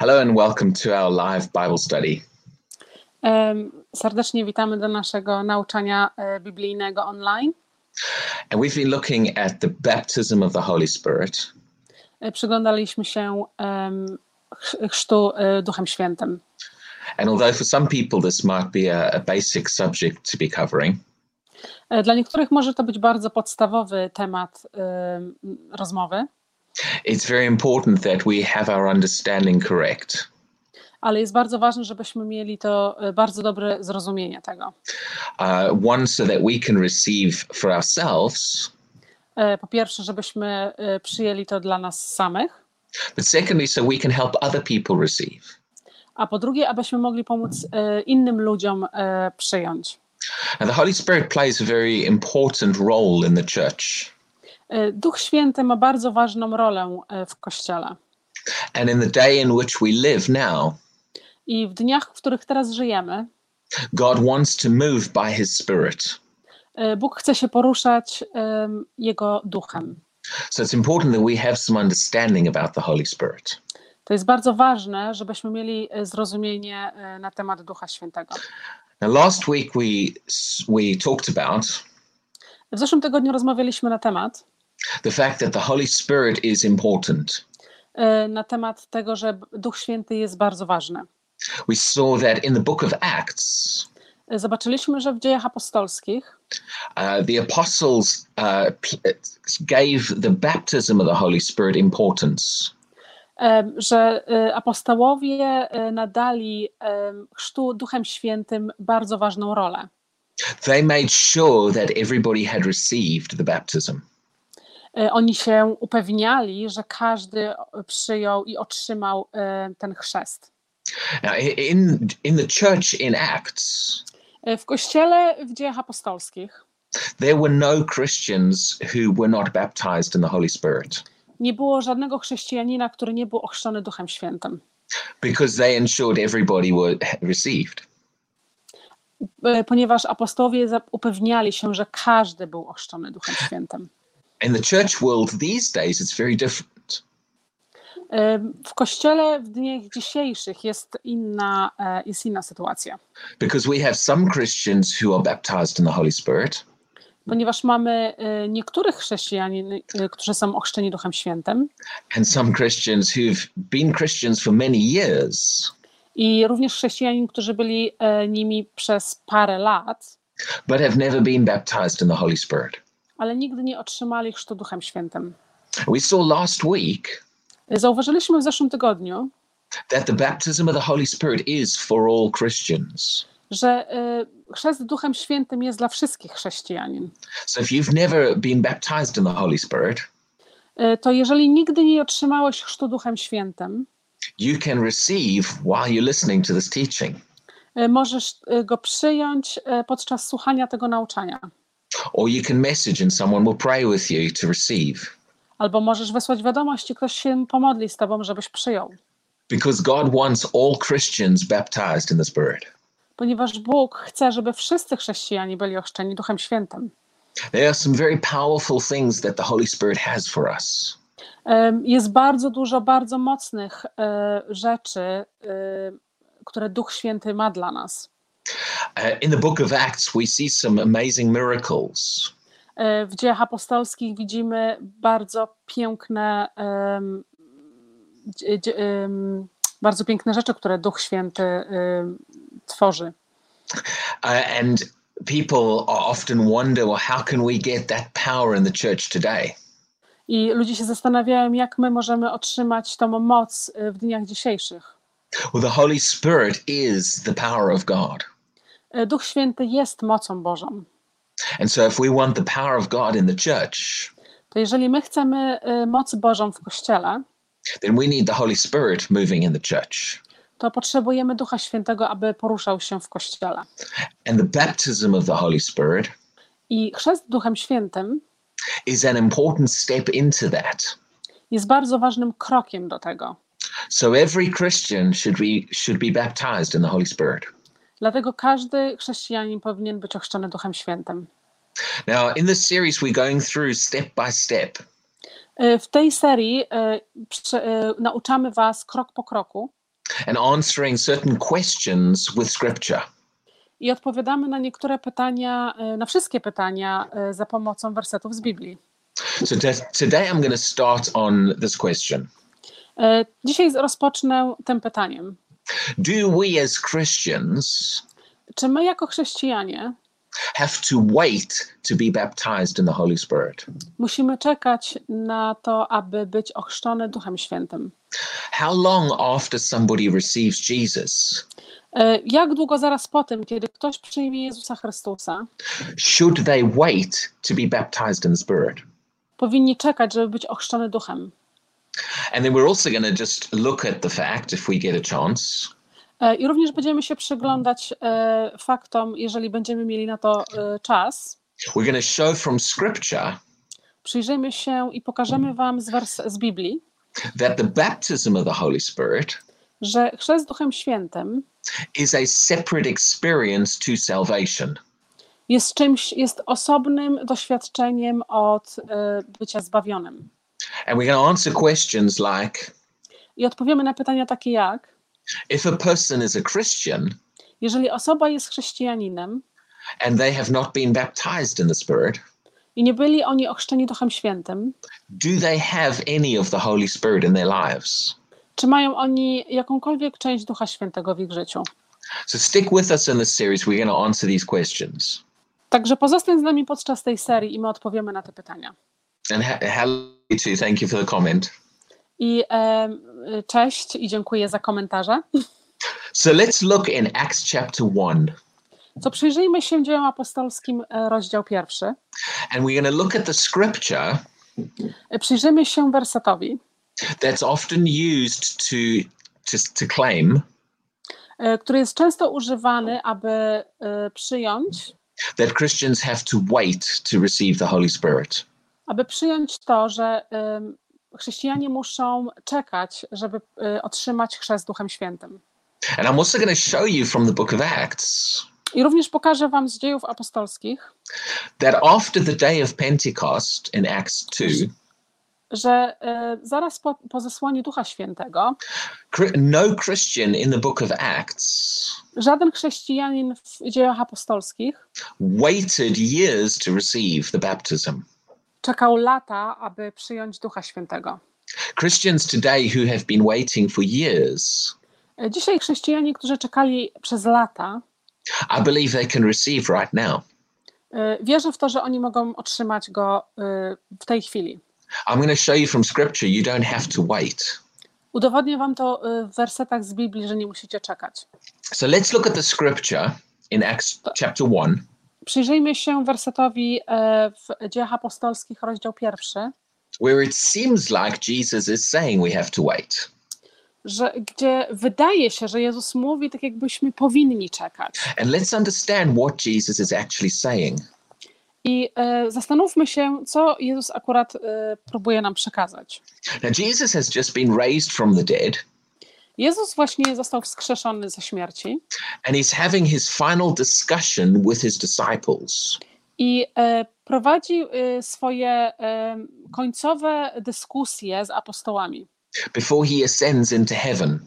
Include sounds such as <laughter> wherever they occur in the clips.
Hello and welcome to our live Bible study. Serdecznie witamy do naszego nauczania e, biblijnego online. And we've been looking at the baptism of the Holy Spirit. E, Przyglądaliśmy się ch- chrztu e, Duchem Świętym. And although for some people this might be a, a basic subject to be covering, Dla niektórych może to być bardzo podstawowy temat em, rozmowy, it's very important that we have our understanding correct. ale jest bardzo ważne, żebyśmy mieli to e, bardzo dobre zrozumienie tego. Uh, one, so that we can receive for ourselves, E, Po pierwsze, żebyśmy e, przyjęli to dla nas samych, but secondly, so we can help other people receive. a po drugie, abyśmy mogli pomóc innym ludziom przyjąć. And the Holy Spirit plays a very important role in the church. E, Duch Święty ma bardzo ważną rolę e, w Kościele. And in the day in which we live now, I w dniach, w których teraz żyjemy, God wants to move by His Spirit. e, Bóg chce się poruszać em, Jego duchem. So it's important that we have some understanding about the Holy Spirit. To jest bardzo ważne, żebyśmy mieli zrozumienie na temat Ducha Świętego. Now, last week we we talked about W zeszłym tygodniu rozmawialiśmy na temat, the fact that the Holy Spirit is important. e, na temat tego, że Duch Święty jest bardzo ważny. We saw that in the book of Acts, E, Zobaczyliśmy, że w dziejach apostolskich uh, the apostles uh, gave the baptism of the Holy Spirit importance. że apostołowie nadali chrztu Duchem Świętym bardzo ważną rolę. They made sure that everybody had received the baptism. E, Oni się upewniali, że każdy przyjął i otrzymał e, ten chrzest. Now, in in the church in Acts, E, W kościele w dziejach apostolskich there were no Christians who were not baptized in the Holy Spirit. nie było żadnego chrześcijanina, który nie był ochrzczony Duchem Świętym, because they ensured everybody were received. E, ponieważ apostołowie za- upewniali się, że każdy był ochrzczony Duchem Świętym. In the church world these days, it's very different. W kościele w dniach dzisiejszych jest inna, e, jest inna sytuacja, Because we have some Christians who are baptized in the Holy Spirit, ponieważ mamy e, niektórych chrześcijanin, e, którzy są ochrzczeni Duchem Świętym. And some Christians who've been Christians for many years, i również chrześcijanin, którzy byli nimi przez parę lat, but have never been baptized in the Holy Spirit. Ale nigdy nie otrzymali chrztu Duchem Świętym. We saw last week Zauważyliśmy w zeszłym tygodniu, that the baptism of the Holy Spirit is for all Christians. że y, chrzest Duchem Świętym jest dla wszystkich chrześcijanin. So if you've never been baptized in the Holy Spirit, Y, To jeżeli nigdy nie otrzymałeś chrztu Duchem Świętym, you can receive while you're listening to this teaching. y, możesz y, go przyjąć y, podczas słuchania tego nauczania. Or you can message and someone will pray with you to receive. Albo możesz wysłać wiadomość i ktoś się pomodli z tobą, żebyś przyjął. Because God wants all Christians baptized in the Spirit. Ponieważ Bóg chce, żeby wszyscy chrześcijanie byli ochrzczeni Duchem Świętym. There are some very powerful things that the Holy Spirit has for us. Jest bardzo dużo bardzo mocnych y, rzeczy, y, które Duch Święty ma dla nas. Uh, in the book of Acts, we see some amazing miracles. E, W dziejach apostolskich widzimy bardzo piękne, dzie- em, bardzo piękne rzeczy, które Duch Święty em, tworzy. Uh, and people often wonder, well, how can we get that power in the church today? I ludzie się zastanawiają, jak my możemy otrzymać tą moc e, w dniach dzisiejszych. Well, the Holy Spirit is the power of God. E, Duch Święty jest mocą Bożą. And so, if we want the power of God in the church, To jeżeli my chcemy e, moc Bożą w Kościele, then we need the Holy Spirit moving in the church. to potrzebujemy Ducha Świętego, aby poruszał się w Kościele. And the baptism of the Holy Spirit I chrzest Duchem Świętym is an important step into that. jest bardzo ważnym krokiem do tego. So every Christian should be should be baptized in the Holy Spirit. Dlatego każdy chrześcijanin powinien być ochrzczony Duchem Świętym. Now, in this series, we're going through step by step. E, W tej serii e, prze- e, nauczamy Was krok po kroku and answering certain questions with scripture. I odpowiadamy na niektóre pytania, na wszystkie pytania za pomocą wersetów z Biblii. So to- today I'm going to start on this question. E, Dzisiaj rozpocznę tym pytaniem. Do we as Christians Czy my jako chrześcijanie have to wait to be baptized in the Holy Spirit? musimy czekać na to, aby być ochrzczony Duchem Świętym? How long after somebody receives Jesus E, Jak długo zaraz po tym, kiedy ktoś przyjmie Jezusa Chrystusa, should they wait to be baptized in the Spirit? powinni czekać, żeby być ochrzczony Duchem? And then we're also going to just look at the fact, if we get a chance, E, I również będziemy się przyglądać e, faktom, jeżeli będziemy mieli na to e, czas. we're going to show from Scripture Przyjrzyjmy się i pokażemy Wam z, wers- z Biblii, that the baptism of the Holy Spirit że chrzest Duchem Świętym is a separate experience to salvation. jest czymś, jest osobnym doświadczeniem od e, bycia zbawionym. And we're going to answer questions like I odpowiemy na pytania takie jak, if a person is a Christian jeżeli osoba jest chrześcijaninem and they have not been baptized in the Spirit, i nie byli oni ochrzczeni Duchem Świętym, do they have any of the Holy Spirit in their lives? czy mają oni jakąkolwiek część Ducha Świętego w ich życiu? So stick with us in this series. We're going to answer these questions. Także pozostań z nami podczas tej serii i my odpowiemy na te pytania. And ha- hello to thank you for the comment. I cześć i dziękuję za komentarze. So let's look in Acts chapter 1. To przyjrzyjmy się dziełom apostolskim, e, rozdział pierwszy. And we're going to look at the scripture Przyjrzyjmy się wersetowi, that's often used to, to, to claim e, który jest często używany, aby e, przyjąć, that Christians have to wait to receive the Holy Spirit. Aby przyjąć to, że chrześcijanie muszą czekać, żeby e, otrzymać chrzest Duchem Świętym. And I'm also going to show you from the book of Acts I również pokażę wam z dziejów apostolskich, that after the day of Pentecost in Acts 2, że e, zaraz po, po zesłaniu Ducha Świętego no Christian in the book of Acts żaden chrześcijanin w dziejach apostolskich waited years to receive the baptism. Czekał lata, aby przyjąć Ducha Świętego. Christians today who have been waiting for years, Dzisiaj chrześcijanie, którzy czekali przez lata, I believe they can receive right now. e, wierzę w to, że oni mogą otrzymać go e, w tej chwili. I'm going to show you from scripture you don't have to wait. Udowodnię wam to e, w wersetach z Biblii, że nie musicie czekać. So let's look at the scripture in Acts chapter 1. Przyjrzyjmy się wersetowi e, w dziejach apostolskich, rozdział pierwszy, where it seems like Jesus is saying we have to wait. że, gdzie wydaje się, że Jezus mówi tak, jakbyśmy powinni czekać. And let's understand what Jesus is actually saying. I e, zastanówmy się, co Jezus akurat e, próbuje nam przekazać. Now, Jesus has just been raised from the dead, Jezus właśnie został wskrzeszony ze śmierci and he's having his final discussion with his disciples. i e, prowadzi e, swoje e, końcowe dyskusje z apostołami, before he ascends into heaven.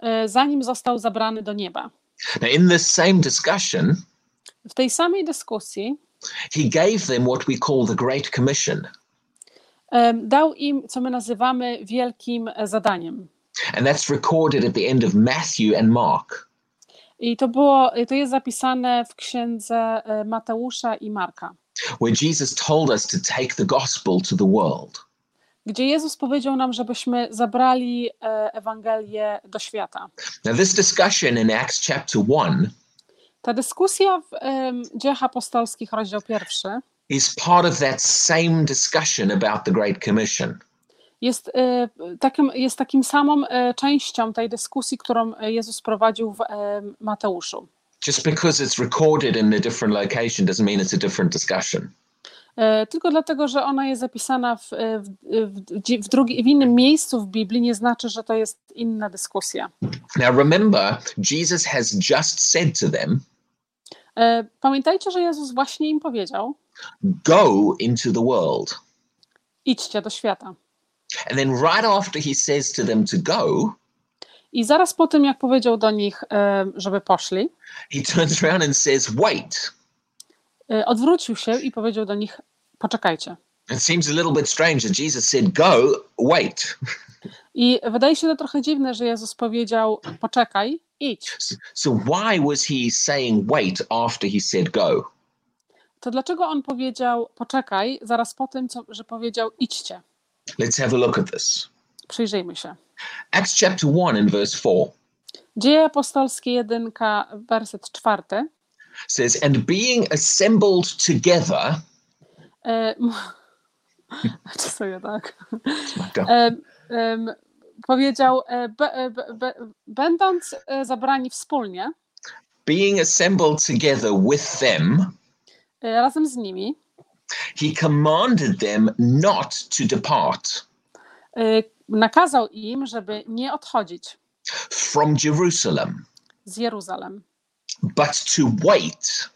e, zanim został zabrany do nieba. Now, in this same discussion, W tej samej dyskusji he gave them what we call the Great Commission. e, dał im, co my nazywamy wielkim e, zadaniem. And that's recorded at the end of Matthew and Mark. I to było, to jest zapisane w księdze e, Mateusza i Marka, where Jesus told us to take the gospel to the world. gdzie Jezus powiedział nam, żebyśmy zabrali e, Ewangelię do świata. Now, this discussion in Acts chapter 1 Ta dyskusja w em, Dziejach Apostolskich, rozdział pierwszy, is part of that same discussion about the Great Commission. Jest, e, takim, jest takim samą e, częścią tej dyskusji, którą Jezus prowadził w Mateuszu. Just because it's recorded in a different location doesn't mean it's a different discussion. E, Tylko dlatego, że ona jest zapisana w, e, w, w, drugi, w innym miejscu w Biblii, nie znaczy, że to jest inna dyskusja. Now, remember, Jesus has just said to them, E, Pamiętajcie, że Jezus właśnie im powiedział: Go into the world. idźcie do świata. And then, right after he says to them to go, I zaraz po tym, jak powiedział do nich, e, żeby poszli, he turns around and says, Wait. e, odwrócił się i powiedział do nich, poczekajcie. It seems a little bit strange that Jesus said, Go, wait. I wydaje się to trochę dziwne, że Jezus powiedział, poczekaj, idź. So, why was he saying wait after he said go? To dlaczego on powiedział, poczekaj, zaraz po tym, co, że powiedział, idźcie. Let's have a look at this. Przyjrzyjmy się. Acts chapter 1 and verse 4 Dzieje apostolskie 1, werset 4. says, And being assembled together, E, <laughs> czy sobie tak? E, powiedział, e, be, be, be, będąc zabrani wspólnie, being assembled together with them, razem z nimi, he commanded them not to depart. E, nakazał im, żeby nie odchodzić. From Jerusalem, z Jeruzalem, but to wait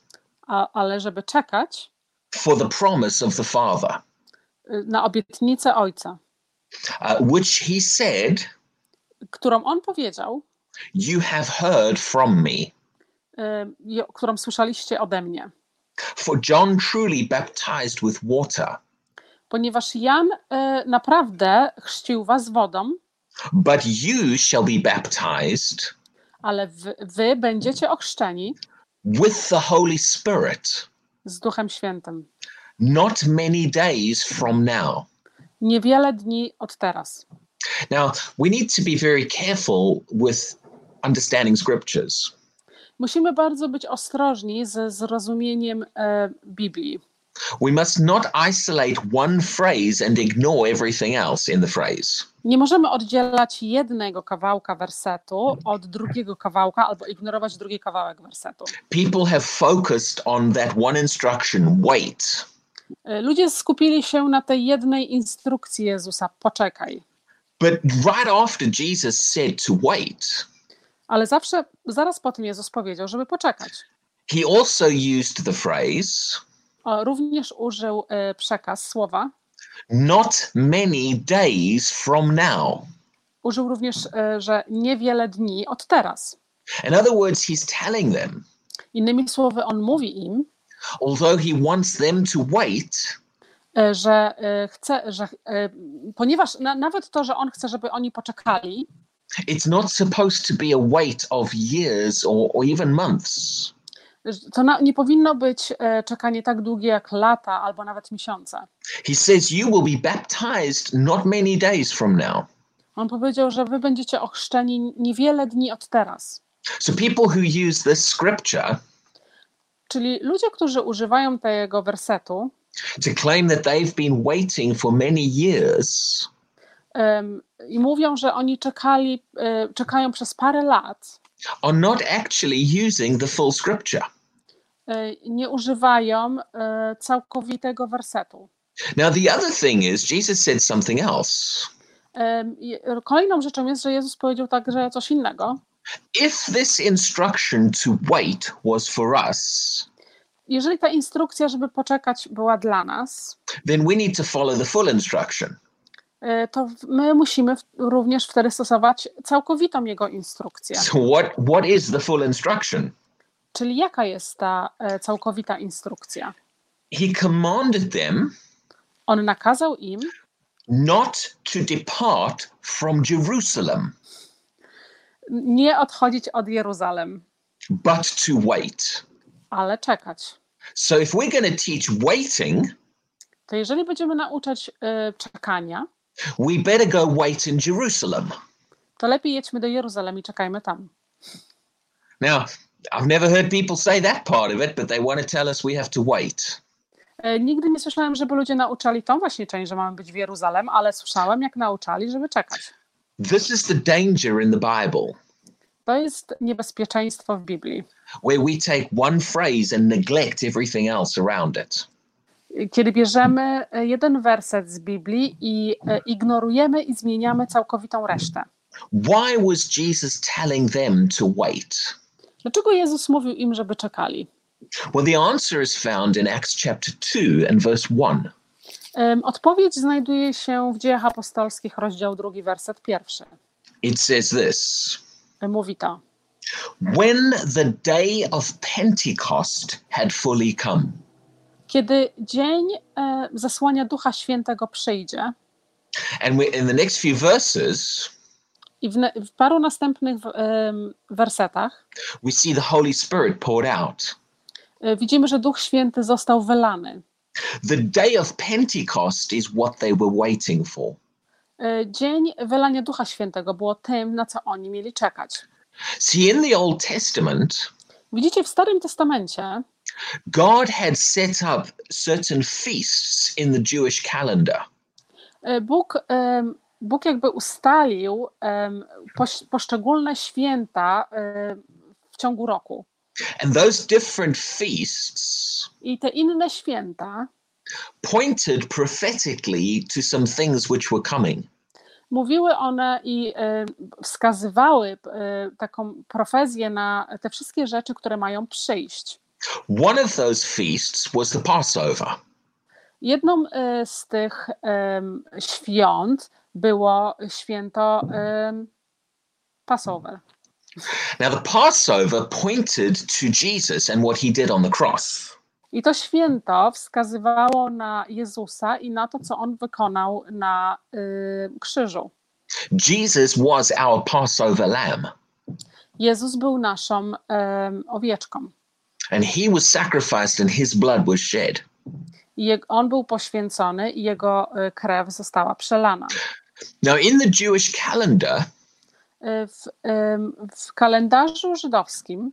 a, ale żeby czekać for the promise of the Father, e, na obietnicę Ojca, uh, which he said, którą on powiedział, You have heard from me. i- którą słyszeliście ode mnie. For John truly baptized with water, Ponieważ Jan e, naprawdę chrzcił was wodą, but you shall be baptized ale wy, wy będziecie ochrzczeni with the Holy Spirit z Duchem Świętym. not many days from now. Niewiele dni od teraz. Now, we need to be very careful with understanding scriptures. Musimy bardzo być ostrożni ze zrozumieniem e, Biblii. We must not isolate one phrase and ignore everything else in the phrase. Nie możemy oddzielać jednego kawałka wersetu od drugiego kawałka albo ignorować drugi kawałek wersetu. People have focused on that one instruction wait. E, Ludzie skupili się na tej jednej instrukcji Jezusa: poczekaj. But right after Jesus said to wait, Ale zawsze, zaraz po tym Jezus powiedział, żeby poczekać. he also used the phrase również użył e, przekaz słowa. not many days from now. Użył również, e, że niewiele dni od teraz. In other words, he's telling them, Innymi słowy, on mówi im, although he wants them to wait, e, że chce, że ponieważ na, nawet to, że on chce, żeby oni poczekali, it's not supposed to be a wait of years or, or even months. to na, nie powinno być e, czekanie tak długie jak lata albo nawet miesiące. He says, You will be baptized not many days from now. On powiedział, że wy będziecie ochrzczeni niewiele dni od teraz. So, people who use this scripture Czyli ludzie, którzy używają tego wersetu to claim that they've been waiting for many years i mówią, że oni czekali, e, czekają przez parę lat, are not actually using the full scripture. e, nie używają e, całkowitego wersetu. Now, the other thing is, Jesus said something else. Kolejną rzeczą jest, że Jezus powiedział także coś innego. If this instruction to wait was for us, Jeżeli ta instrukcja, żeby poczekać, była dla nas, then we need to follow the full instruction. E, to my musimy również wtedy stosować całkowitą jego instrukcję. So, what, what is the full instruction? Czyli jaka jest ta e, całkowita instrukcja? He commanded them On nakazał im not to depart from Jerusalem, nie odchodzić od Jeruzalem, but to wait. ale czekać. So, if we're going to teach waiting, To jeżeli będziemy nauczać e, czekania, we better go wait in Jerusalem. to lepiej jedźmy do Jeruzalem i czekajmy tam. Now, I've never heard people say that part of it, but they want to tell us we have to wait. E, Nigdy nie słyszałem, żeby ludzie nauczali tą właśnie część, że mamy być w Jeruzalem, ale słyszałem, jak nauczali, żeby czekać. This is the danger in the Bible, To jest niebezpieczeństwo w Biblii. where we take one phrase and neglect everything else around it. Kiedy bierzemy e, jeden werset z Biblii i e, ignorujemy i zmieniamy całkowitą resztę. Why was Jesus telling them to wait? Dlaczego Jezus mówił im, żeby czekali? Well, the answer is found in Acts chapter 2 and verse 1. Em, Odpowiedź znajduje się w Dziejach Apostolskich, rozdział drugi, werset pierwszy. It says this mówi to. When the day of Pentecost had fully come, Kiedy dzień e, zesłania Ducha Świętego przyjdzie and we, in the next few verses, i w, w paru następnych em, wersetach we see the Holy Spirit poured out. e, widzimy, że Duch Święty został wylany. The day of Pentecost is what they were waiting for. E, Dzień wylania Ducha Świętego było tym, na co oni mieli czekać. See, in the Old Testament, Widzicie, w Starym Testamencie God had set up certain feasts in the Jewish calendar. e, Bóg, em, Bóg jakby ustalił em, poś, poszczególne święta em, w ciągu roku. And those different feasts I te inne święta pointed prophetically to some things which were coming. mówiły one i e, wskazywały e, taką profezję na te wszystkie rzeczy, które mają przyjść. One of those feasts was the Passover. Jedną e, z tych em, świąt było święto em, Passover. Now, the Passover pointed to Jesus and what he did on the cross. I to święto wskazywało na Jezusa i na to, co on wykonał na y, krzyżu. Jesus was our Passover lamb, Jezus był naszą em, owieczką. And he was sacrificed and his blood was shed. I on był poświęcony i jego y, krew została przelana. Now, in the Jewish calendar, Y, W, em, w kalendarzu żydowskim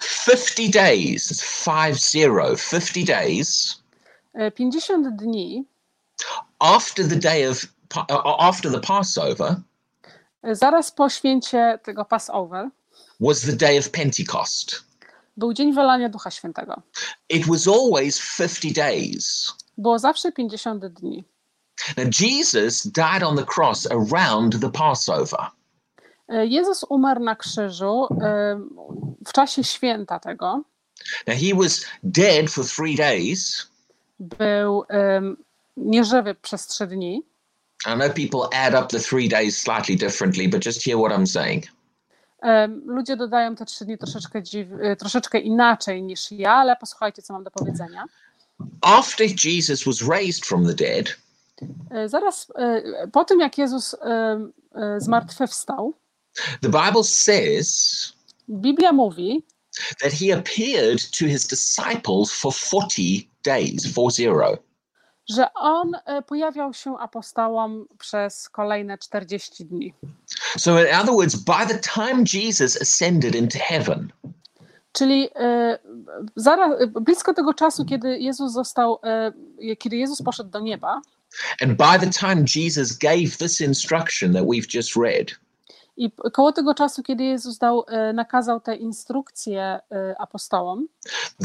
50 days, it's five zero, 50 days y, 50 dni after the day of, after the Passover zaraz po święcie tego Passover was the day of Pentecost. Był dzień wylania Ducha Świętego. It was always 50 days. Było zawsze 50 dni. Now, Jesus died on the cross around the Passover. Y, Jezus umarł na krzyżu y, w czasie święta tego. Now, he was dead for three days. Był em, nieżywy przez trzy dni. I know people add up the three days slightly differently, but just hear what I'm saying. Ludzie dodają te trzy dni troszeczkę, dziw, y, troszeczkę inaczej niż ja, ale posłuchajcie, co mam do powiedzenia. After Jesus was raised from the dead, Y, Zaraz y, po tym, jak Jezus zmartwychwstał, the Bible says Biblia mówi, that he appeared to his disciples for 40 days, four zero. że on pojawiał się apostołom przez kolejne 40 dni. So, in other words, by the time Jesus ascended into heaven, Czyli y, zaraz, y, blisko tego czasu, kiedy Jezus został, y, kiedy Jezus poszedł do nieba, and by the time Jesus gave this instruction that we've just read, I koło tego czasu, kiedy Jezus dał, e, nakazał te instrukcje e, apostołom,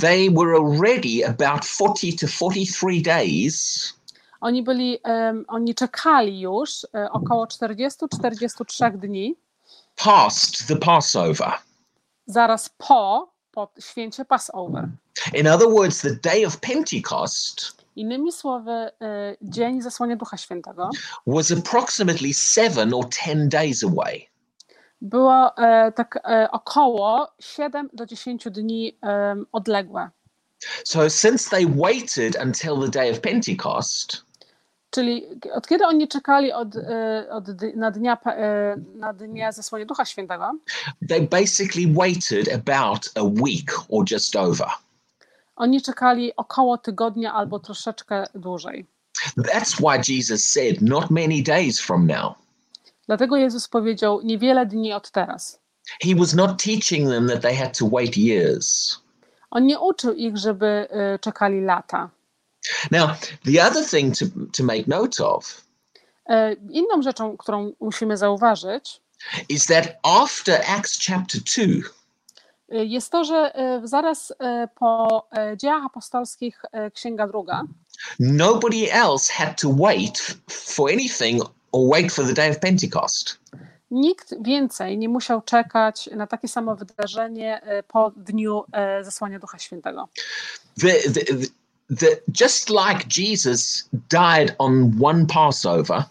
they were already about 40 to 43 days oni byli, em, oni czekali już e, około 40-43 dni, past the Passover. zaraz po, po święcie Passover. In other words, the day of Pentecost Innymi słowy, e, dzień zesłania Ducha Świętego was approximately seven or 10 days away. było e, tak e, około 7 do 10 dni em, odległe. So, since they waited until the day of Pentecost, Czyli od kiedy oni czekali od, e, od, na, dnia, e, na dnia zesłania Ducha Świętego, they basically waited about a week or just over. Oni czekali około tygodnia albo troszeczkę dłużej. That's why Jesus said, Not many days from now. Dlatego Jezus powiedział niewiele dni od teraz. He was not teaching them that they had to wait years. On nie uczył ich, żeby y, czekali lata. Now, the other thing to, to make note of E, Inną rzeczą, którą musimy zauważyć, is that after Acts chapter 2, y, jest to, że y, zaraz po dziejach apostolskich Księga Druga, nobody else had to wait for anything or wait for the day of Pentecost. nikt więcej nie musiał czekać na takie samo wydarzenie po dniu zesłania Ducha Świętego. The, the, the, just like Jesus died on one Passover,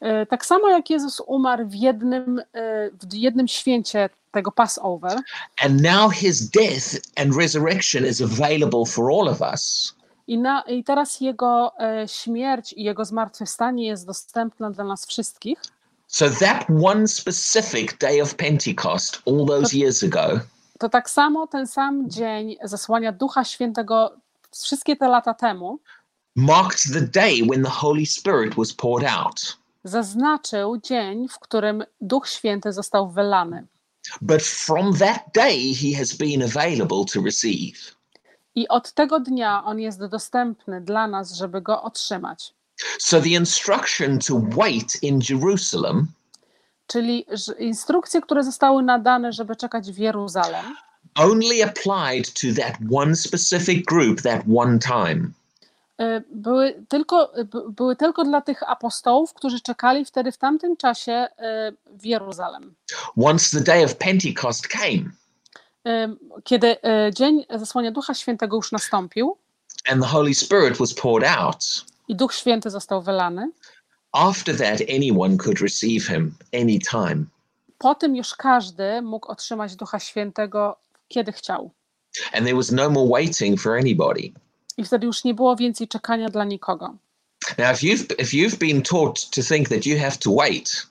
E, Tak samo jak Jezus umarł w jednym, e, w jednym święcie tego Passover, and now his death and resurrection is available for all of us. i, na, i teraz Jego e, śmierć i Jego zmartwychwstanie jest dostępne dla nas wszystkich, So that one specific day of Pentecost, all those years ago, to tak samo ten sam dzień zesłania Ducha Świętego wszystkie te lata temu marked the day when the Holy Spirit was poured out. zaznaczył dzień, w którym Duch Święty został wylany. But from that day, he has been available to receive. I od tego dnia on jest dostępny dla nas, żeby go otrzymać. So the instruction to wait in Jerusalem Czyli instrukcje, które zostały nadane, żeby czekać w Jeruzalem, only applied to that one specific group that one time. y, były tylko, by- były tylko dla tych apostołów, którzy czekali wtedy w tamtym czasie y, w Jeruzalem. Once the day of Pentecost came Kiedy dzień zesłania Ducha Świętego już nastąpił and the Holy Spirit was poured out, i Duch Święty został wylany, after that, anyone could receive him anytime. po tym już każdy mógł otrzymać Ducha Świętego kiedy chciał. And there was no more waiting for anybody. I wtedy już nie było więcej czekania dla nikogo. Now, if you've if you've been taught to think that you have to wait,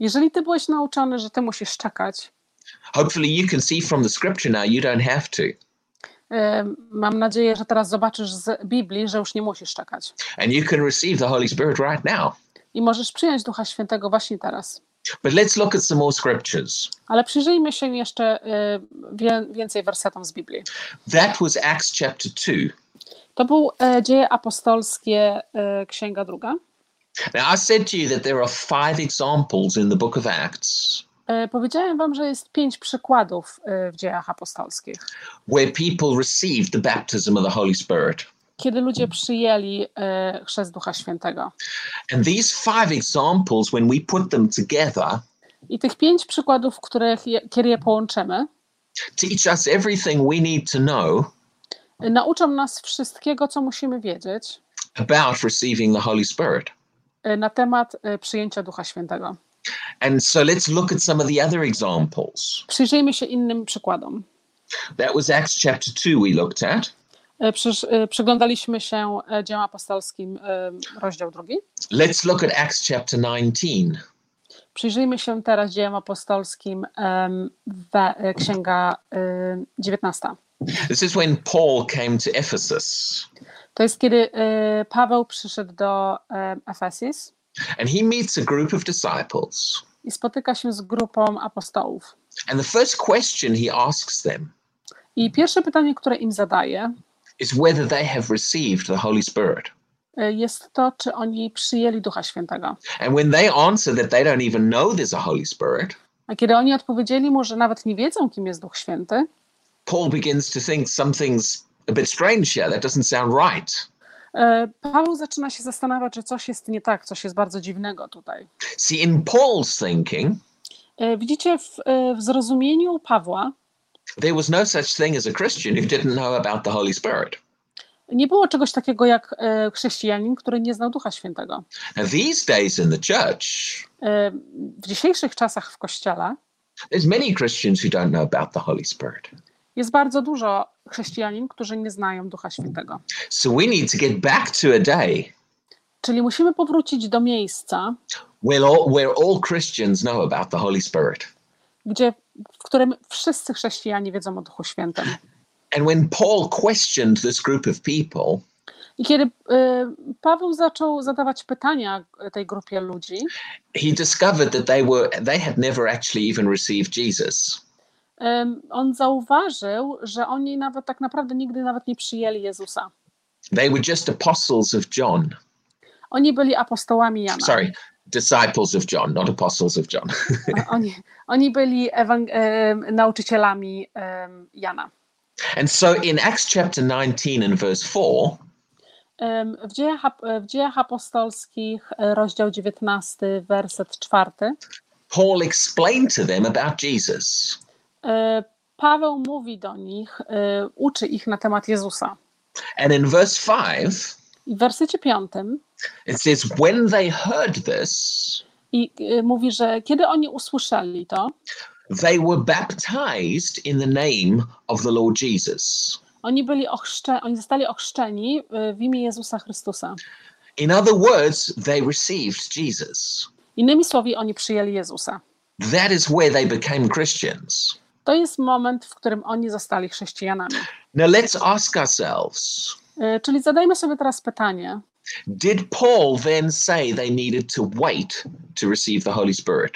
Jeżeli ty byłeś nauczony, że ty musisz czekać, hopefully you can see from the scripture now you don't have to, Ym, Mam nadzieję, że teraz zobaczysz z Biblii, że już nie musisz czekać. and you can receive the Holy Spirit right now. I możesz przyjąć Ducha Świętego właśnie teraz. But let's look at some more scriptures. Ale przyjrzyjmy się jeszcze y, więcej wersetom z Biblii. That was Acts chapter two. To był e, Dzieje Apostolskie, e, Księga Druga. Now, I said to you that there are five examples in the book of Acts E, Powiedziałem wam, że jest pięć przykładów e, w Dziejach Apostolskich, where people received the baptism of the Holy Spirit. Kiedy ludzie przyjęli e, chrzest Ducha Świętego. And these five examples, when we put them together, I tych pięć przykładów, których je, kiedy je połączymy, teach us everything we need to know nauczą nas wszystkiego, co musimy wiedzieć about receiving the Holy Spirit. e, na temat e, przyjęcia Ducha Świętego. And so let's look at some of the other examples. Przyjrzyjmy się innym przykładom. That was Acts chapter 2 we looked at. E, e, przyglądaliśmy się e, dziełom apostolskim, rozdział drugi. Let's look at Acts chapter 19. Przyjrzyjmy się teraz dziełom apostolskim, księga e, 19. This is when Paul came to Ephesus To jest kiedy Paweł przyszedł do Efesis and he meets a group of disciples. i spotyka się z grupą apostołów. And the first question he asks them I pierwsze pytanie, które im zadaje, is whether they have received the Holy Spirit. e, jest to, czy oni przyjęli Ducha Świętego. And when they answer that they don't even know there's a Holy Spirit, A kiedy oni odpowiedzieli mu, że nawet nie wiedzą, kim jest Duch Święty, Paul begins to think something's a bit strange here. That doesn't sound right. e, Paweł zaczyna się zastanawiać, że coś jest nie tak, coś jest bardzo dziwnego tutaj. See, in Paul's thinking, E, Widzicie, w, w zrozumieniu Pawła there was no such thing as a Christian who didn't know about the Holy Spirit. nie było czegoś takiego jak e, chrześcijanin, który nie znał Ducha Świętego. Now, these days in the church, E, W dzisiejszych czasach w Kościele there's many Christians who don't know about the Holy Spirit. jest bardzo dużo chrześcijanin, którzy nie znają Ducha Świętego. So we need to get back to a day Czyli musimy powrócić do miejsca, where all, where all Christians know about the Holy Spirit. gdzie, w którym wszyscy chrześcijanie wiedzą o Duchu Świętym. And when Paul questioned this group of people, I kiedy e, Paweł zaczął zadawać pytania tej grupie ludzi, he discovered that they were they had never actually even received Jesus. on zauważył, że oni nawet tak naprawdę nigdy nawet nie przyjęli Jezusa. They were just apostles of John. Oni byli apostołami Jana. Sorry, disciples of John, not apostles of John. Oni, oni byli ewang- nauczycielami Jana. and so in Acts chapter 19 and verse 4, Em, W dziejach, w dziejach apostolskich, e, rozdział 19, werset 4, Paul explained to them about Jesus. e, Paweł mówi do nich, e, uczy ich na temat Jezusa. And in verse 5, I w wersecie 5 it says, When they heard this, I y, mówi, że kiedy oni usłyszeli to, they were baptized in the name of the Lord Jesus. oni byli ochrzcze, oni zostali ochrzczeni y, w imię Jezusa Chrystusa. In other words, they received Jesus. Innymi słowy, oni przyjęli Jezusa. That is where they became Christians. To jest moment, w którym oni zostali chrześcijanami. Now let's ask ourselves Czyli zadajmy sobie teraz pytanie, Did Paul then say they needed to wait to receive the Holy Spirit?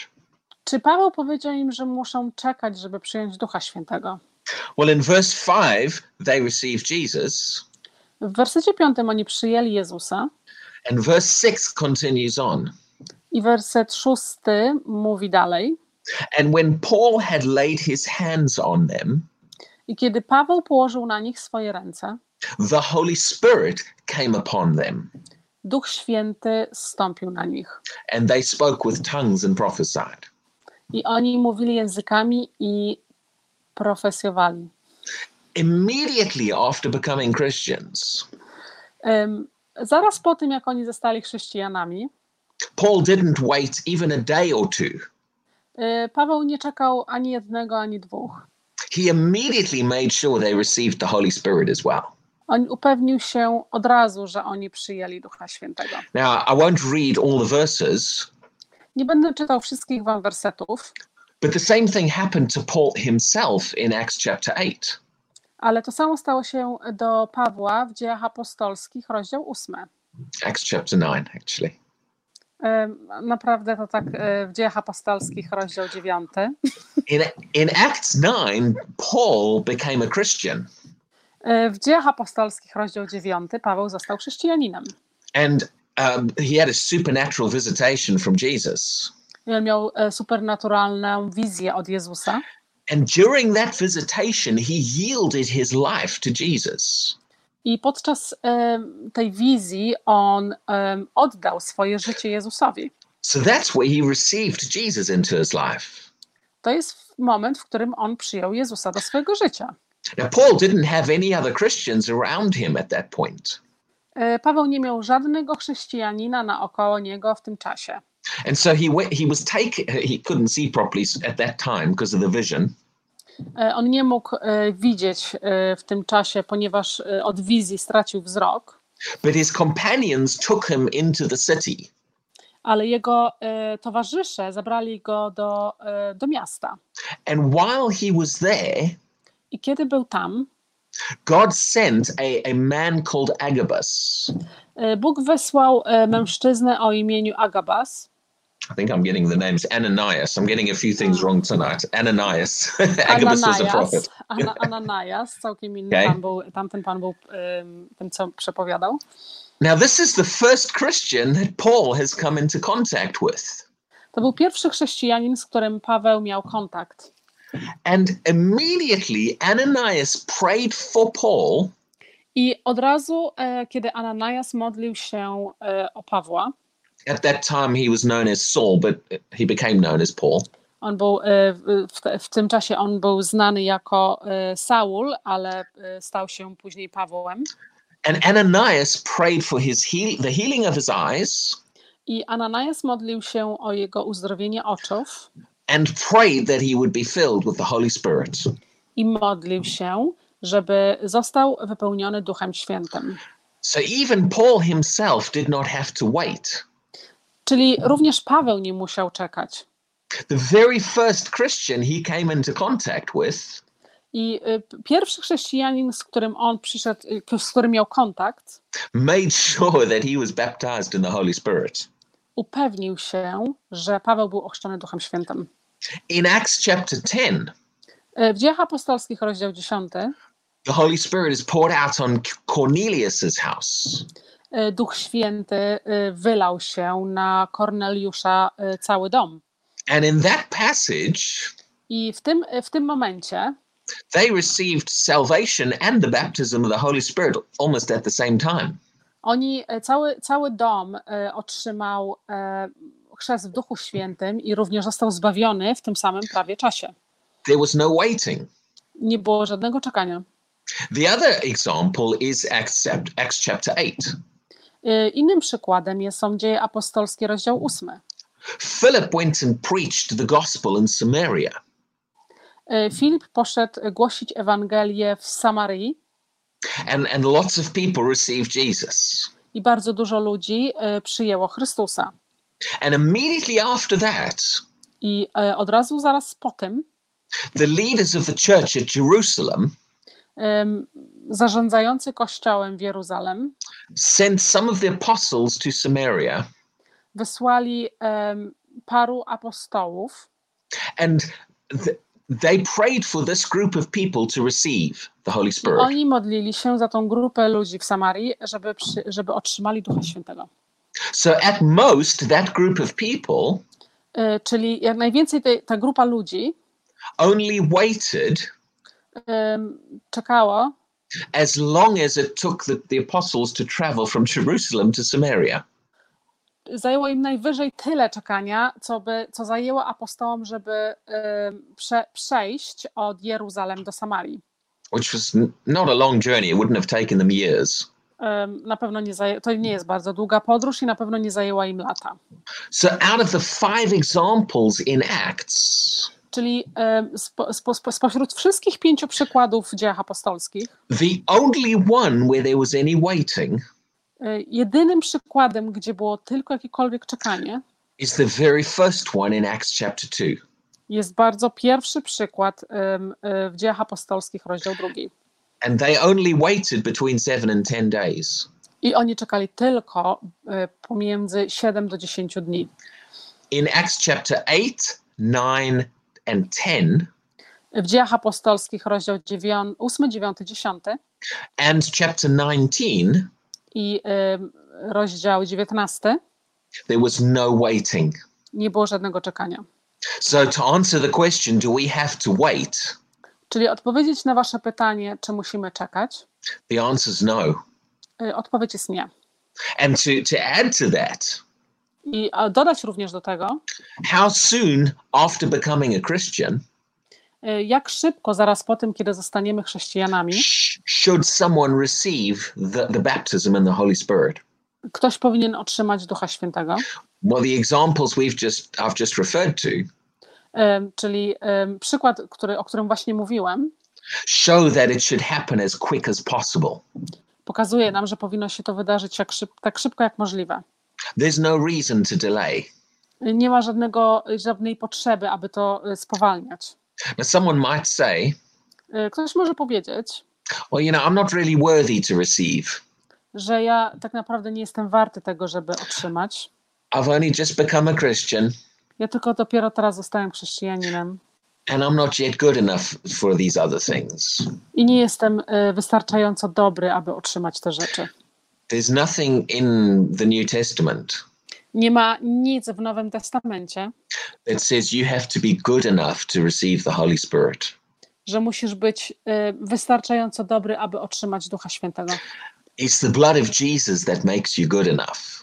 czy Paweł powiedział im, że muszą czekać, żeby przyjąć Ducha Świętego? Well, in verse 5, they received Jesus, W wersecie 5 oni przyjęli Jezusa and verse 6 continues on. i werset 6 mówi dalej. And when Paul had laid his hands on them, I kiedy Paweł położył na nich swoje ręce, the Holy Spirit came upon them, Duch Święty zstąpił na nich. and they spoke with tongues and prophesied. I oni mówili językami i profesjowali. Immediately after becoming Christians, Em, Zaraz po tym, jak oni zostali chrześcijanami, Paul didn't wait even a day or two. y, Paweł nie czekał ani jednego, ani dwóch. He immediately made sure they received the Holy Spirit as well. On upewnił się od razu, że oni przyjęli Ducha Świętego. Now, I won't read all the verses, Nie będę czytał wszystkich wam wersetów, but the same thing happened to Paul himself in Acts chapter 8. ale to samo stało się do Pawła w Dziejach Apostolskich, rozdział 8. Acts chapter 9, actually. Naprawdę to tak e, w Dziejach Apostolskich, rozdział 9. In, in Acts 9, Paul became a Christian. E, W Dziejach Apostolskich, rozdział 9, Paweł został chrześcijaninem. And um, he had a supernatural visitation from Jesus. I miał e, supernaturalną wizję od Jezusa. And during that visitation, he yielded his life to Jesus. I podczas em, tej wizji on em, oddał swoje życie Jezusowi. So that's where he received Jesus into his life. To jest moment, w którym on przyjął Jezusa do swojego życia. Now, Paul didn't have any other Christians around him at that point. E, Paweł nie miał żadnego chrześcijanina naokoło niego w tym czasie. And so he went, he was taken, he couldn't see properly at that time because of the vision. E, On nie mógł e, widzieć w tym czasie, ponieważ od wizji stracił wzrok, But his companions took him into the city. ale jego towarzysze zabrali go do, do miasta. And while he was there, I kiedy był tam, God sent a, a man called Agabus. e, Bóg wysłał e, mężczyznę o imieniu Agabas. I think I'm getting the names Ananias. I'm getting a few things wrong tonight. Ananias. <laughs> Agabus was a prophet. Ana, <laughs> Ananias, całkiem inny Okay. pan był, tamten pan był em, tym, co przepowiadał. Now, this is the first Christian that Paul has come into contact with. To był pierwszy chrześcijanin, z którym Paweł miał kontakt. And immediately, Ananias prayed for Paul I od razu, e, kiedy Ananias modlił się e, o Pawła, At that time, he was known as Saul, but he became known as Paul. on był, e, w, w, te- w tym czasie on był znany jako Saul, ale stał się później Pawłem. And Ananias prayed for his heal- the healing of his eyes I Ananias modlił się o jego uzdrowienie oczów and prayed that he would be filled with the Holy Spirit. i modlił się, żeby został wypełniony Duchem Świętym. So even Paul himself did not have to wait. Czyli również Paweł nie musiał czekać. The very first Christian he came into contact with I y, pierwszy chrześcijanin, z którym on przyszedł, y, z którym miał kontakt, made sure that he was baptized in the Holy Spirit. upewnił się, że Paweł był ochrzczony Duchem Świętym. In Acts chapter 10, Y, W Dziejach Apostolskich, rozdział 10, the Holy Spirit is poured out on Cornelius's house. y, Duch Święty y, wylał się na Korneliusza cały dom. And in that passage, I w tym, w tym momencie they received salvation and the baptism of the Holy Spirit almost at the same time. oni, cały, cały dom otrzymał chrzest w Duchu Świętym i również został zbawiony w tym samym prawie czasie. There was no waiting. Nie było żadnego czekania. The other example is Acts, Acts chapter 8. Y, Innym przykładem jest, są dzieje apostolskie, rozdział 8. Philip went and preached the gospel in Samaria. E, Filip poszedł głosić Ewangelię w Samarii And, and lots of people received Jesus. i bardzo dużo ludzi e, przyjęło Chrystusa. And immediately after that, I e, od razu zaraz po tym the leaders of the church at Jerusalem em, zarządzający kościołem w Jeruzalem sent some of the apostles to Samaria. wysłali em, paru apostołów And th- they prayed for this group of people to receive the Holy i Spirit. oni modlili się za tą grupę ludzi w Samarii, żeby, przy, żeby otrzymali Ducha Świętego. So at most, that group of people E, Czyli jak najwięcej tej, ta grupa ludzi only waited em, czekało, as long as it took the, the apostles to travel from Jerusalem to Samaria. zajęło im najwyżej tyle czekania, co, by, co zajęło apostołom, żeby em, prze, przejść od Jeruzalem do Samarii. which was not a long journey. It wouldn't have taken them years. Na pewno nie zaję, to nie jest bardzo długa podróż i na pewno nie zajęła im lata. So, out of the five examples in Acts, Czyli spo, spo, spo, spośród wszystkich pięciu przykładów w dziejach apostolskich, the only one where there was any waiting e, jedynym przykładem, gdzie było tylko jakiekolwiek czekanie, is the very first one in Acts chapter 2. jest bardzo pierwszy przykład e, w dziejach apostolskich, rozdział drugi. And they only waited between seven and 10 days. I oni czekali tylko e, pomiędzy 7 do 10 dni. In Acts chapter 8, 9, and 10, W dziejach apostolskich, rozdział 9, 8, 9, 10 and chapter 19, i em, rozdział 19 there was no waiting. nie było żadnego czekania. So, to answer the question, do we have to wait? Czyli odpowiedzieć na Wasze pytanie, czy musimy czekać? The answer is no. Y, Odpowiedź jest nie. And to, to add to that, I dodać również do tego, how soon after becoming a Christian y, jak szybko zaraz po tym, kiedy zostaniemy chrześcijanami, sh- should someone receive the, the baptism in the Holy Spirit? ktoś powinien otrzymać Ducha Świętego. Well, the examples we've just I've just referred to Czyli przykład, który, o którym właśnie mówiłem, show that it should happen as quick as possible. pokazuje nam, że powinno się to wydarzyć jak szyb, tak szybko jak możliwe. There's no reason to delay. Nie ma żadnego, żadnej potrzeby, aby to y, spowalniać. Now, someone might say, Y, Ktoś może powiedzieć, well, you know, I'm not really worthy to receive. że ja tak naprawdę nie jestem warty tego, żeby otrzymać. I've only just become a Christian Ja tylko dopiero teraz zostałem chrześcijaninem and I'm not yet good enough for these other things. i nie jestem y, wystarczająco dobry, aby otrzymać te rzeczy. There's nothing in the New Testament Nie ma nic w Nowym Testamencie, that says you have to be good enough to receive the Holy Spirit. że musisz być y, wystarczająco dobry, aby otrzymać Ducha Świętego. It's the blood of Jesus that makes you good enough.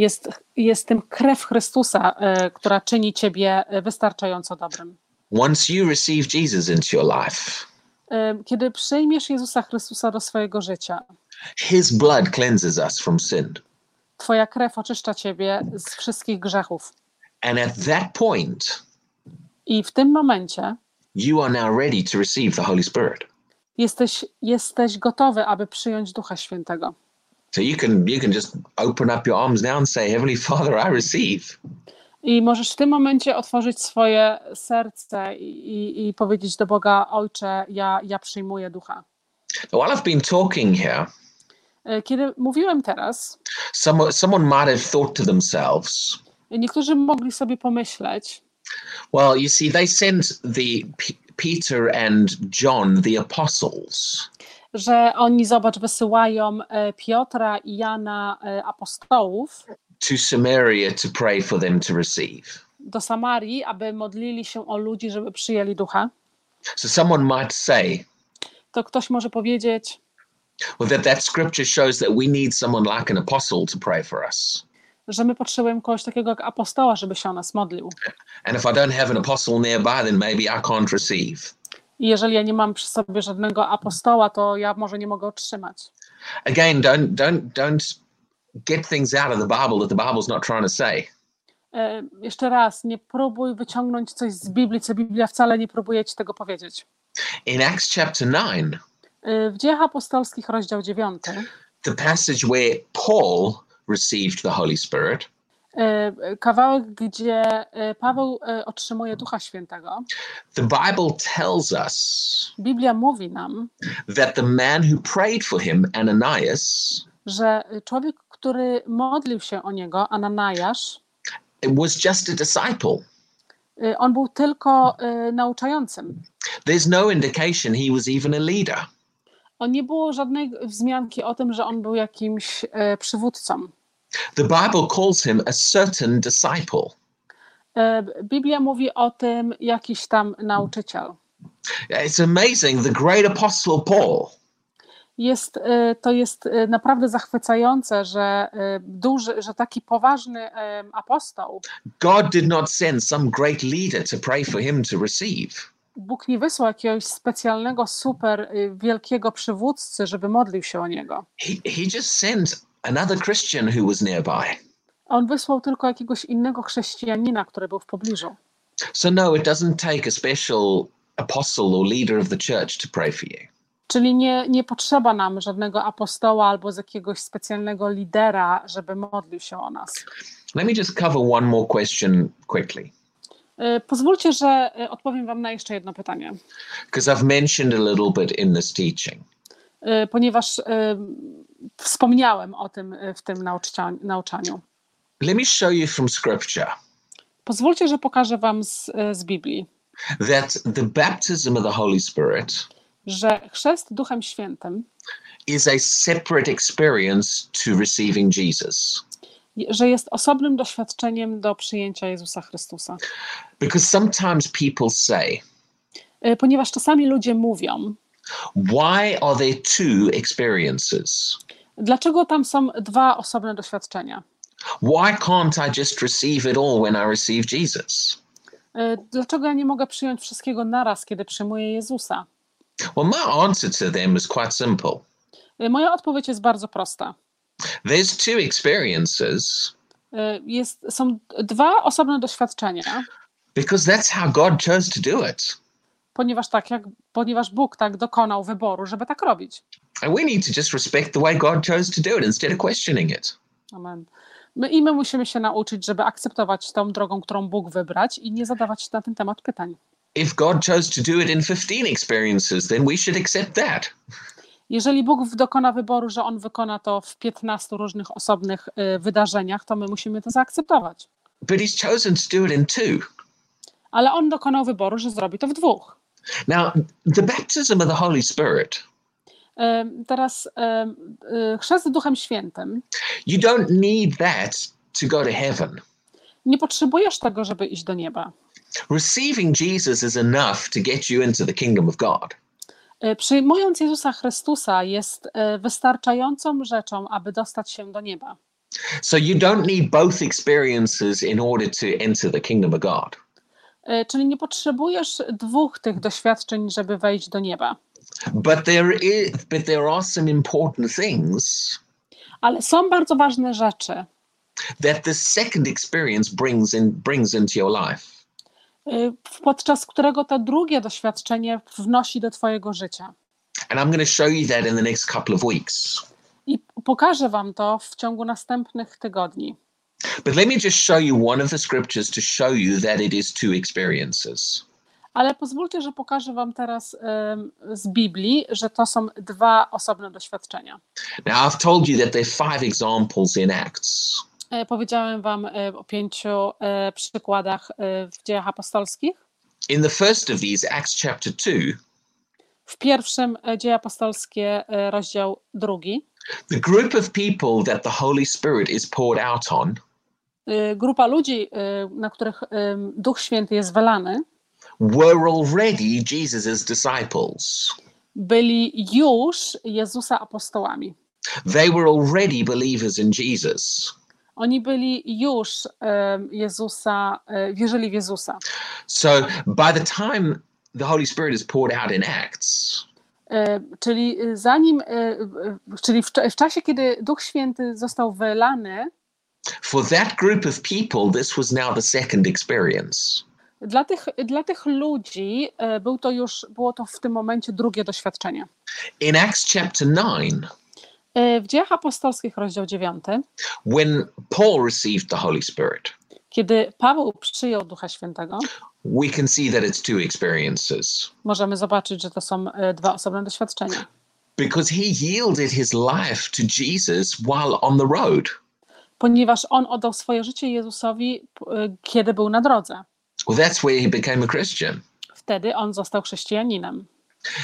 Jest, jest tym krew Chrystusa, y, która czyni ciebie y, wystarczająco dobrym. Once you receive Jesus into your life, Y, Kiedy przyjmiesz Jezusa Chrystusa do swojego życia, his blood cleanses us from sin. Twoja krew oczyszcza ciebie z wszystkich grzechów. And at that point, I w tym momencie you are now ready to receive the Holy Spirit. jesteś, jesteś gotowy, aby przyjąć Ducha Świętego. So you can you can just open up your arms now and say, Heavenly Father, I receive. I możesz w tym momencie otworzyć swoje serce i, i, i powiedzieć do Boga: Ojcze, ja, ja przyjmuję ducha. While I've been talking here, E, Kiedy mówiłem teraz, someone someone might have thought to themselves, niektórzy mogli sobie pomyśleć, well, you see, they sent the P- Peter and John, the apostles, że oni, zobacz, wysyłają e, Piotra i Jana, e, apostołów, to Samaria to pray for them to receive. do Samarii, aby modlili się o ludzi, żeby przyjęli ducha. So someone might say, To ktoś może powiedzieć, well, that that scripture shows that we need someone like an apostle to pray for us. że my potrzebujemy kogoś takiego jak apostoła, żeby się o nas modlił. And if I don't have an apostle nearby, then maybe I can't receive. I jeżeli ja nie mam przy sobie żadnego apostoła, to ja może nie mogę otrzymać. Again, don't don't don't get things out of the Bible that the Bible's not trying to say. E, Jeszcze raz, nie próbuj wyciągnąć coś z Biblii, co Biblia wcale nie próbuje ci tego powiedzieć. In Acts chapter 9, E, W Dziejach Apostolskich, rozdział 9, the passage where Paul received the Holy Spirit, kawałek, gdzie e, Paweł e, otrzymuje Ducha Świętego, the Bible tells us Biblia mówi nam, that the man who prayed for him, Ananias, że człowiek, który modlił się o niego, Ananajasz, was just a disciple. e, on był tylko e, nauczającym. There's no indication he was even a leader. On nie było żadnej wzmianki o tym, że on był jakimś e, przywódcą. The Bible calls him a certain disciple. E, Biblia mówi o tym jakiś tam nauczyciel. It's amazing. The great apostle Paul, Jest, e, to jest e, naprawdę zachwycające, że duży, że taki poważny apostoł, God did not send some great leader to pray for him to receive. Bóg nie wysłał jakiegoś specjalnego, super wielkiego przywódcy, żeby modlił się o niego. He, he just sent another Christian who was nearby. On wysłał tylko jakiegoś innego chrześcijanina, który był w pobliżu. So, no, it doesn't take a special apostle or leader of the church to pray for you. Czyli nie, nie potrzeba nam żadnego apostoła albo z jakiegoś specjalnego lidera, żeby modlił się o nas. Let me just cover one more question quickly, E, Pozwólcie, że e, odpowiem Wam na jeszcze jedno pytanie, because I've mentioned a little bit in this teaching. E, ponieważ e, wspomniałem o tym e, w tym nauczaniu. Let me show you from scripture Pozwólcie, że pokażę Wam z, z Biblii, that the baptism of the Holy Spirit że chrzest Duchem Świętym, is a separate experience to receiving Jesus. że jest osobnym doświadczeniem do przyjęcia Jezusa Chrystusa. Because sometimes people say, Ponieważ czasami ludzie mówią, why are there two experiences? dlaczego tam są dwa osobne doświadczenia? Why can't I just receive it all when I receive Jesus? E, Dlaczego ja nie mogę przyjąć wszystkiego naraz, kiedy przyjmuję Jezusa? Well, my answer to them is quite simple. E, Moja odpowiedź jest bardzo prosta. There's two experiences E, Jest, są dwa osobne doświadczenia, because that's how God chose to do it. Ponieważ tak jak, ponieważ Bóg tak dokonał wyboru, żeby tak robić. And we need to just respect the way God chose to do it instead of questioning it. Amen. My, I my musimy się nauczyć, żeby akceptować tą drogą, którą Bóg wybrać i nie zadawać na ten temat pytań. If God chose to do it in 15 experiences, then we should accept that. Jeżeli Bóg dokona wyboru, że On wykona to w 15 różnych osobnych y, wydarzeniach, to my musimy to zaakceptować. But He's chosen to do it in two. Ale On dokonał wyboru, że zrobi to w dwóch. Now, the baptism of the Holy Spirit, Ym, Teraz ym, y, chrzest Duchem Świętym. you don't need that to go to heaven. Nie potrzebujesz tego, żeby iść do nieba. Receiving Jesus is enough to get you into the kingdom of God. Przyjmując Jezusa Chrystusa jest wystarczającą rzeczą, aby dostać się do nieba. So you don't need both experiences in order to enter the kingdom of God. Y, Czyli nie potrzebujesz dwóch tych doświadczeń, żeby wejść do nieba. But there is but there are some important things Ale są bardzo ważne rzeczy, that the second experience brings in brings into your life. y, podczas którego to drugie doświadczenie wnosi do Twojego życia. I pokażę Wam to w ciągu następnych tygodni. But let me just show you one of the scriptures to show you that it is two experiences. Ale pozwólcie, że pokażę Wam teraz ym, z Biblii, że to są dwa osobne doświadczenia. Now, I've told you that there are five examples in Acts. E, Powiedziałem Wam e, o pięciu e, przykładach e, w dziejach apostolskich. In the first of these, Acts chapter 2, W pierwszym e, dzieje apostolskie, e, rozdział drugi, the group of people that the Holy Spirit is poured out on grupa ludzi, e, na których e, Duch Święty jest wylany, were already Jesus' disciples. byli już Jezusa apostołami. They were already believers in Jesus. Oni byli już Jezusa, wierzyli w Jezusa. So by the time the Holy Spirit is poured out in Acts, Czyli zanim, czyli w, w czasie, kiedy Duch Święty został wylany, For that group of people, this was now the second experience. Dla tych, dla tych ludzi e, był to już, było to w tym momencie drugie doświadczenie. In Acts chapter 9, E, W Dziejach Apostolskich, rozdział 9, when Paul received the Holy Spirit, kiedy Paweł przyjął Ducha Świętego, we can see that it's two experiences możemy zobaczyć, że to są e, dwa osobne doświadczenia. because he yielded his life to Jesus while on the road. Ponieważ on oddał swoje życie Jezusowi, e, kiedy był na drodze. Well, that's where he became a Christian. Wtedy on został chrześcijaninem.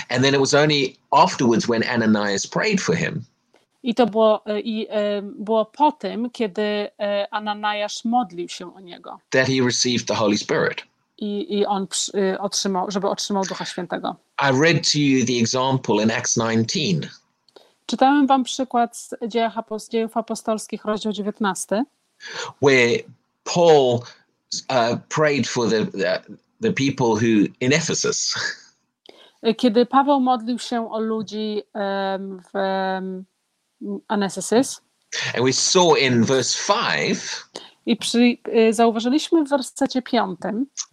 And then it was only afterwards when Ananias prayed for him I to było, e, i, e, było po tym, kiedy Ananajasz modlił się o niego. that he received the Holy Spirit. I, i on otrzymał, żeby otrzymał Ducha Świętego. I read to you the example in Acts 19 Czytałem wam przykład z dziejach dziejów apostolskich, rozdział 19, where Paul uh, prayed for the, the the people who in Ephesus, kiedy Paweł modlił się o ludzi em, w em, Anesesis. and we saw in verse five I przy, e, zauważyliśmy w wersecie 5,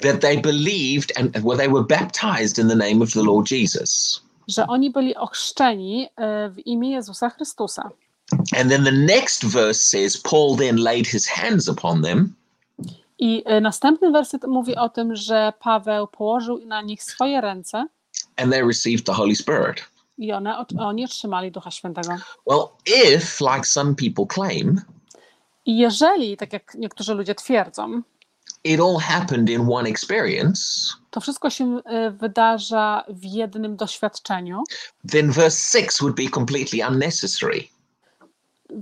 that they believed and well they were baptized in the name of the Lord Jesus. Że oni byli ochrzczeni e, w imię Jezusa Chrystusa. And then the next verse says Paul then laid his hands upon them I e, następny werset mówi o tym, że Paweł położył na nich swoje ręce and they received the Holy Spirit. i one, oni otrzymali Ducha Świętego. Well, if like some people claim, I jeżeli, tak jak niektórzy ludzie twierdzą, it all happened in one experience, to wszystko się e, wydarza w jednym doświadczeniu, then verse 6 would be completely unnecessary.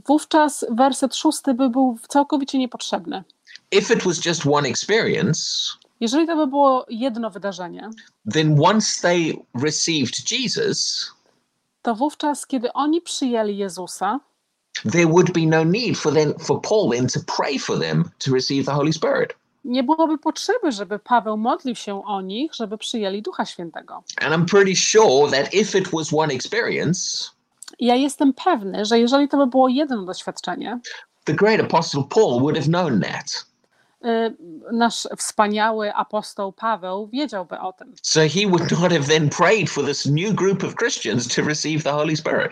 wówczas werset szósty by był całkowicie niepotrzebny. If it was just one experience, Jeżeli to by było jedno wydarzenie, then once they received Jesus, to wówczas, kiedy oni przyjęli Jezusa, there would be no need for them for Paul then to pray for them to receive the Holy Spirit. Nie byłoby potrzeby, żeby Paweł modlił się o nich, żeby przyjęli Ducha Świętego. And I'm pretty sure that if it was one experience, ja jestem pewny, że jeżeli to by było jedno doświadczenie, the great apostle Paul would have known that. y, nasz wspaniały apostoł Paweł wiedziałby o tym. So he would not have then prayed for this new group of Christians to receive the Holy Spirit.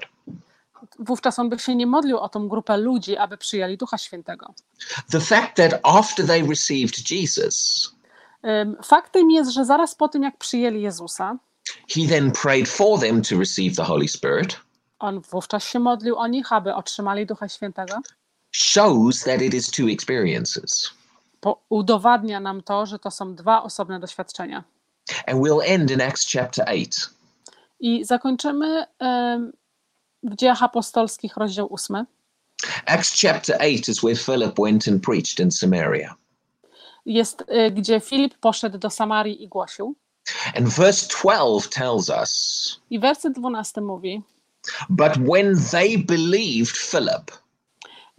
Wówczas on by się nie modlił o tą grupę ludzi, aby przyjęli Ducha Świętego. The fact that after they received Jesus, Faktem jest, że zaraz po tym, jak przyjęli Jezusa, he then prayed for them to receive the Holy Spirit, on wówczas się modlił o nich, aby otrzymali Ducha Świętego. shows that it is two experiences. Po, udowadnia nam to, że to są dwa osobne doświadczenia. And we'll end in Acts chapter 8. I zakończymy ym, w Dziejach Apostolskich, rozdział 8. Acts chapter 8 is where Philip went and preached in Samaria. Jest, y, gdzie Filip poszedł do Samarii i głosił. And verse 12 tells us I werset 12 mówi, But when they believed Philip,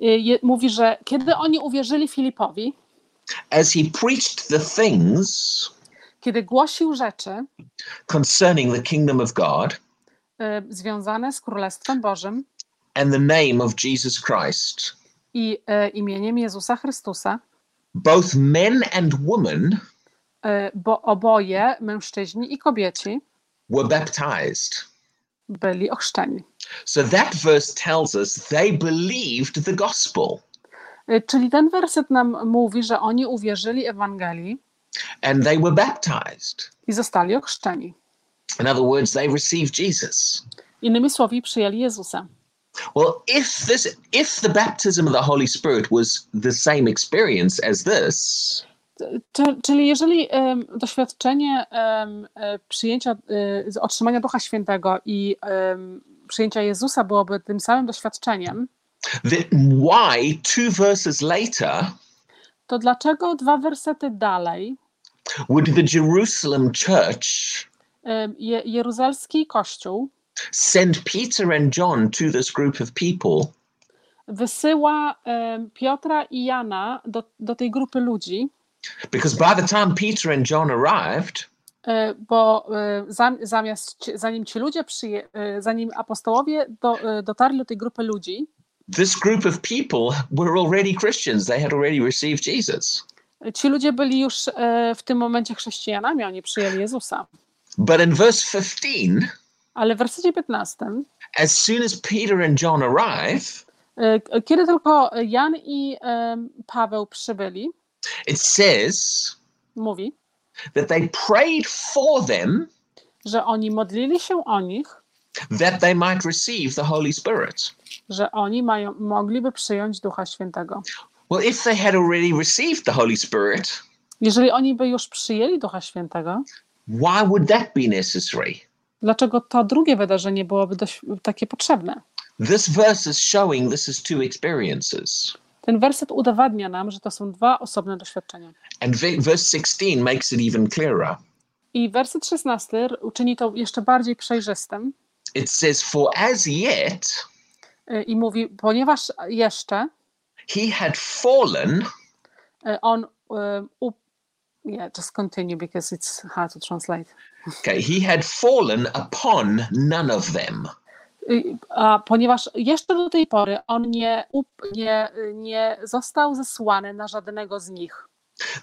y, je, mówi, że kiedy oni uwierzyli Filipowi, as he preached the things kiedy głosił rzeczy concerning the kingdom of God związane z Królestwem Bożym and the name of Jesus Christ, i y, imieniem Jezusa Chrystusa, both men and women y, bo oboje, mężczyźni i kobieci, were baptized. byli ochrzczeni. So that verse tells us they believed the gospel. Y, Czyli ten werset nam mówi, że oni uwierzyli Ewangelii and they were baptized. i zostali ochrzczeni. In other words, they received Jesus. Innymi słowy, przyjęli Jezusa. Well, if this if the baptism of the Holy Spirit was the same experience as this, Czy- Czyli jeżeli em, doświadczenie e, przyjęcia, z otrzymania Ducha Świętego i przyjęcia Jezusa byłoby tym samym doświadczeniem, why two verses later to dlaczego dwa wersety dalej would the Jerusalem church Je- jeruzalski kościół send Peter and John to this group of people wysyła em, Piotra i Jana do, do tej grupy ludzi, because by the time Peter and John arrived, e, bo e, zam- zamiast, zanim ci ludzie przyje, e, zanim apostołowie do, e, dotarli do tej grupy ludzi, This group of people were already Christians. They had already received Jesus. Ci ludzie byli już e, w tym momencie chrześcijanami, oni przyjęli Jezusa. But in verse 15, Ale w wersecie 15, as soon as Peter and John arrive, e, kiedy tylko Jan i em, Paweł przybyli, it says mówi, that they prayed for them że oni modlili się o nich, that they might receive the Holy Spirit. że oni mają, mogliby przyjąć Ducha Świętego. Well, if they had already received the Holy Spirit, Jeżeli oni by już przyjęli Ducha Świętego, why would that be necessary? dlaczego to drugie wydarzenie byłoby dość, takie potrzebne? This verse is showing this is two experiences. Ten werset udowadnia nam, że to są dwa osobne doświadczenia. And ve- verse 16 makes it even clearer. I werset 16 uczyni to jeszcze bardziej przejrzystym It says, For as yet y, i mówi, ponieważ jeszcze he had fallen y, on y, up, yeah, just continue because it's hard to translate. Okay, he had fallen upon none of them. Y, A ponieważ jeszcze do tej pory on nie, nie, nie został zesłany na żadnego z nich.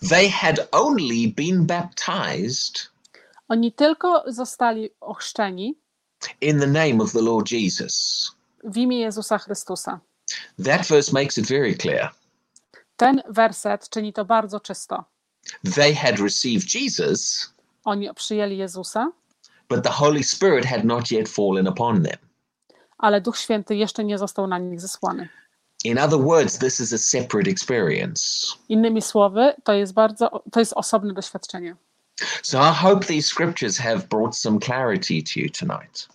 They had only been baptized Oni tylko zostali ochrzczeni in the name of the Lord Jesus. w imię Jezusa Chrystusa. That verse makes it very clear. Ten werset czyni to bardzo czysto. They had received Jesus, Oni przyjęli Jezusa, but the Holy Spirit had not yet fallen upon them. ale Duch Święty jeszcze nie został na nich zesłany. In other words, this is a separate experience. Innymi słowy, to jest bardzo, to jest osobne doświadczenie. So I hope these scriptures have brought some clarity to you tonight.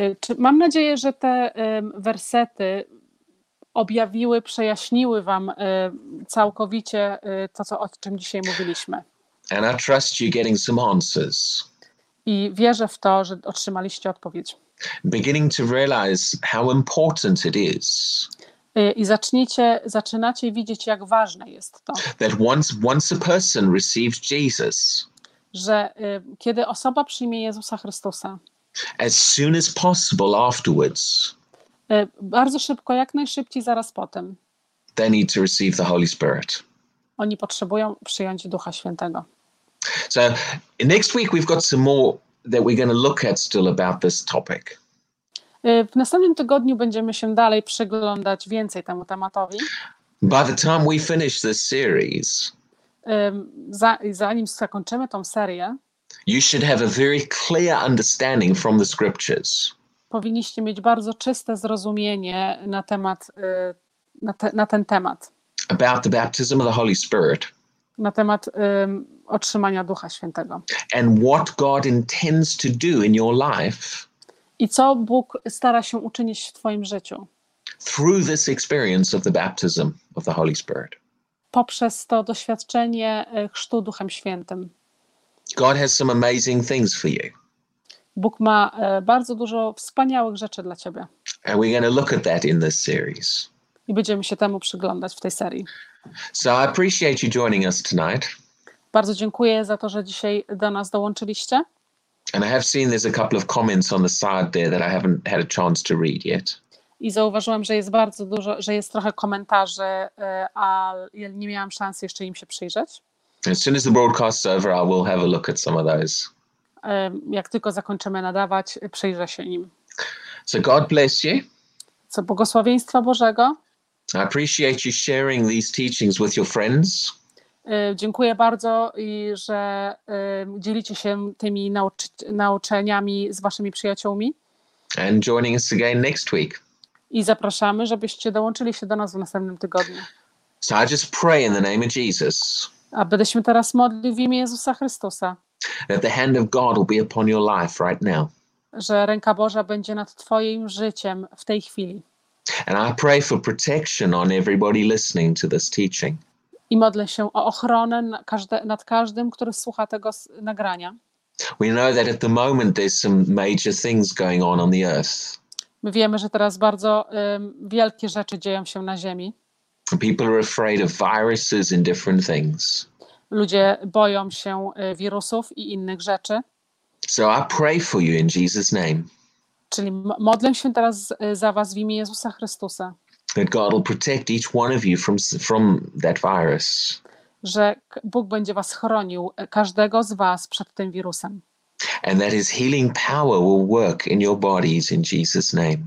Y, mam nadzieję, że te wersety objawiły, przejaśniły Wam y, całkowicie y, to, co, o czym dzisiaj mówiliśmy. And I trust you're getting some answers, I wierzę w to, że otrzymaliście odpowiedź. beginning to realize how important it is Y, I zaczniecie, zaczynacie widzieć, jak ważne jest to, that once once a person receives Jesus, że kiedy osoba przyjmie Jezusa Chrystusa, as soon as possible afterwards, bardzo szybko, jak najszybciej zaraz potem, they need to receive the Holy Spirit. oni potrzebują przyjąć Ducha Świętego. So next week we've got some more that we're going to look at still about this topic. Y, W następnym tygodniu będziemy się dalej przyglądać więcej temu tematowi. By the time we finish this series, Ym, za- Zanim zakończymy tą serię, you should have a very clear understanding from the scriptures powinniście mieć bardzo czyste zrozumienie na temat, y, na, te, na ten temat, about the baptism of the Holy Spirit na temat ym, otrzymania Ducha Świętego. and what God intends to do in your life I co Bóg stara się uczynić w Twoim życiu through this experience of the baptism of the Holy Spirit. poprzez to doświadczenie y, chrztu Duchem Świętym. God has some amazing things for you. Bóg ma y, bardzo dużo wspaniałych rzeczy dla Ciebie And we're going to look at that in this series. i będziemy się temu przyglądać w tej serii. So I appreciate you joining us tonight. Bardzo dziękuję za to, że dzisiaj do nas dołączyliście. And I have seen there's a couple of comments on the side there that I haven't had a chance to read yet. I zauważyłam, że jest bardzo dużo, że jest trochę komentarzy, y, a ja nie miałam szansy jeszcze im się przyjrzeć. As soon as the broadcast's over, I will have a look at some of those. Jak tylko zakończymy nadawać, przyjrzę się im. So God bless you. Co błogosławieństwa Bożego. I appreciate you sharing these teachings with your friends. Y, Dziękuję bardzo i że dzielicie się tymi nauczy- nauczeniami z waszymi przyjaciółmi and joining us again next week. i zapraszamy, żebyście dołączyli się do nas w następnym tygodniu. So I just pray in the name of Jesus A będę teraz modlił w imię Jezusa Chrystusa, that the hand of God will be upon your life right now. że ręka Boża będzie nad twoim życiem w tej chwili. And I pray for protection on everybody listening to this teaching. I modlę się o ochronę na każde, nad każdym, który słucha tego nagrania. We know that at the moment there's some major things going on on the earth. My wiemy, że teraz bardzo ym, wielkie rzeczy dzieją się na Ziemi. People are afraid of viruses and different things. Ludzie boją się y, wirusów i innych rzeczy. So I pray for you in Jesus' name Czyli modlę się teraz y, za Was w imię Jezusa Chrystusa, that God will protect each one of you from from that virus. że Bóg będzie was chronił, e, każdego z was przed tym wirusem. and that his healing power will work in your bodies in Jesus' name.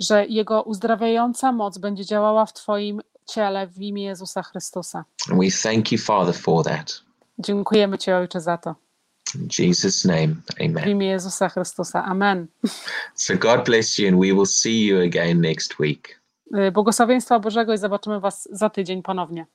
Że Jego uzdrawiająca moc będzie działała w twoim ciele w imię Jezusa Chrystusa. And we thank you, Father, for that. Dziękujemy Ci, Ojcze, za to. In Jesus' name, W amen. imię Jezusa Chrystusa. Amen. So God bless you, and we will see you again next week. Y, Błogosławieństwa Bożego i zobaczymy Was za tydzień ponownie.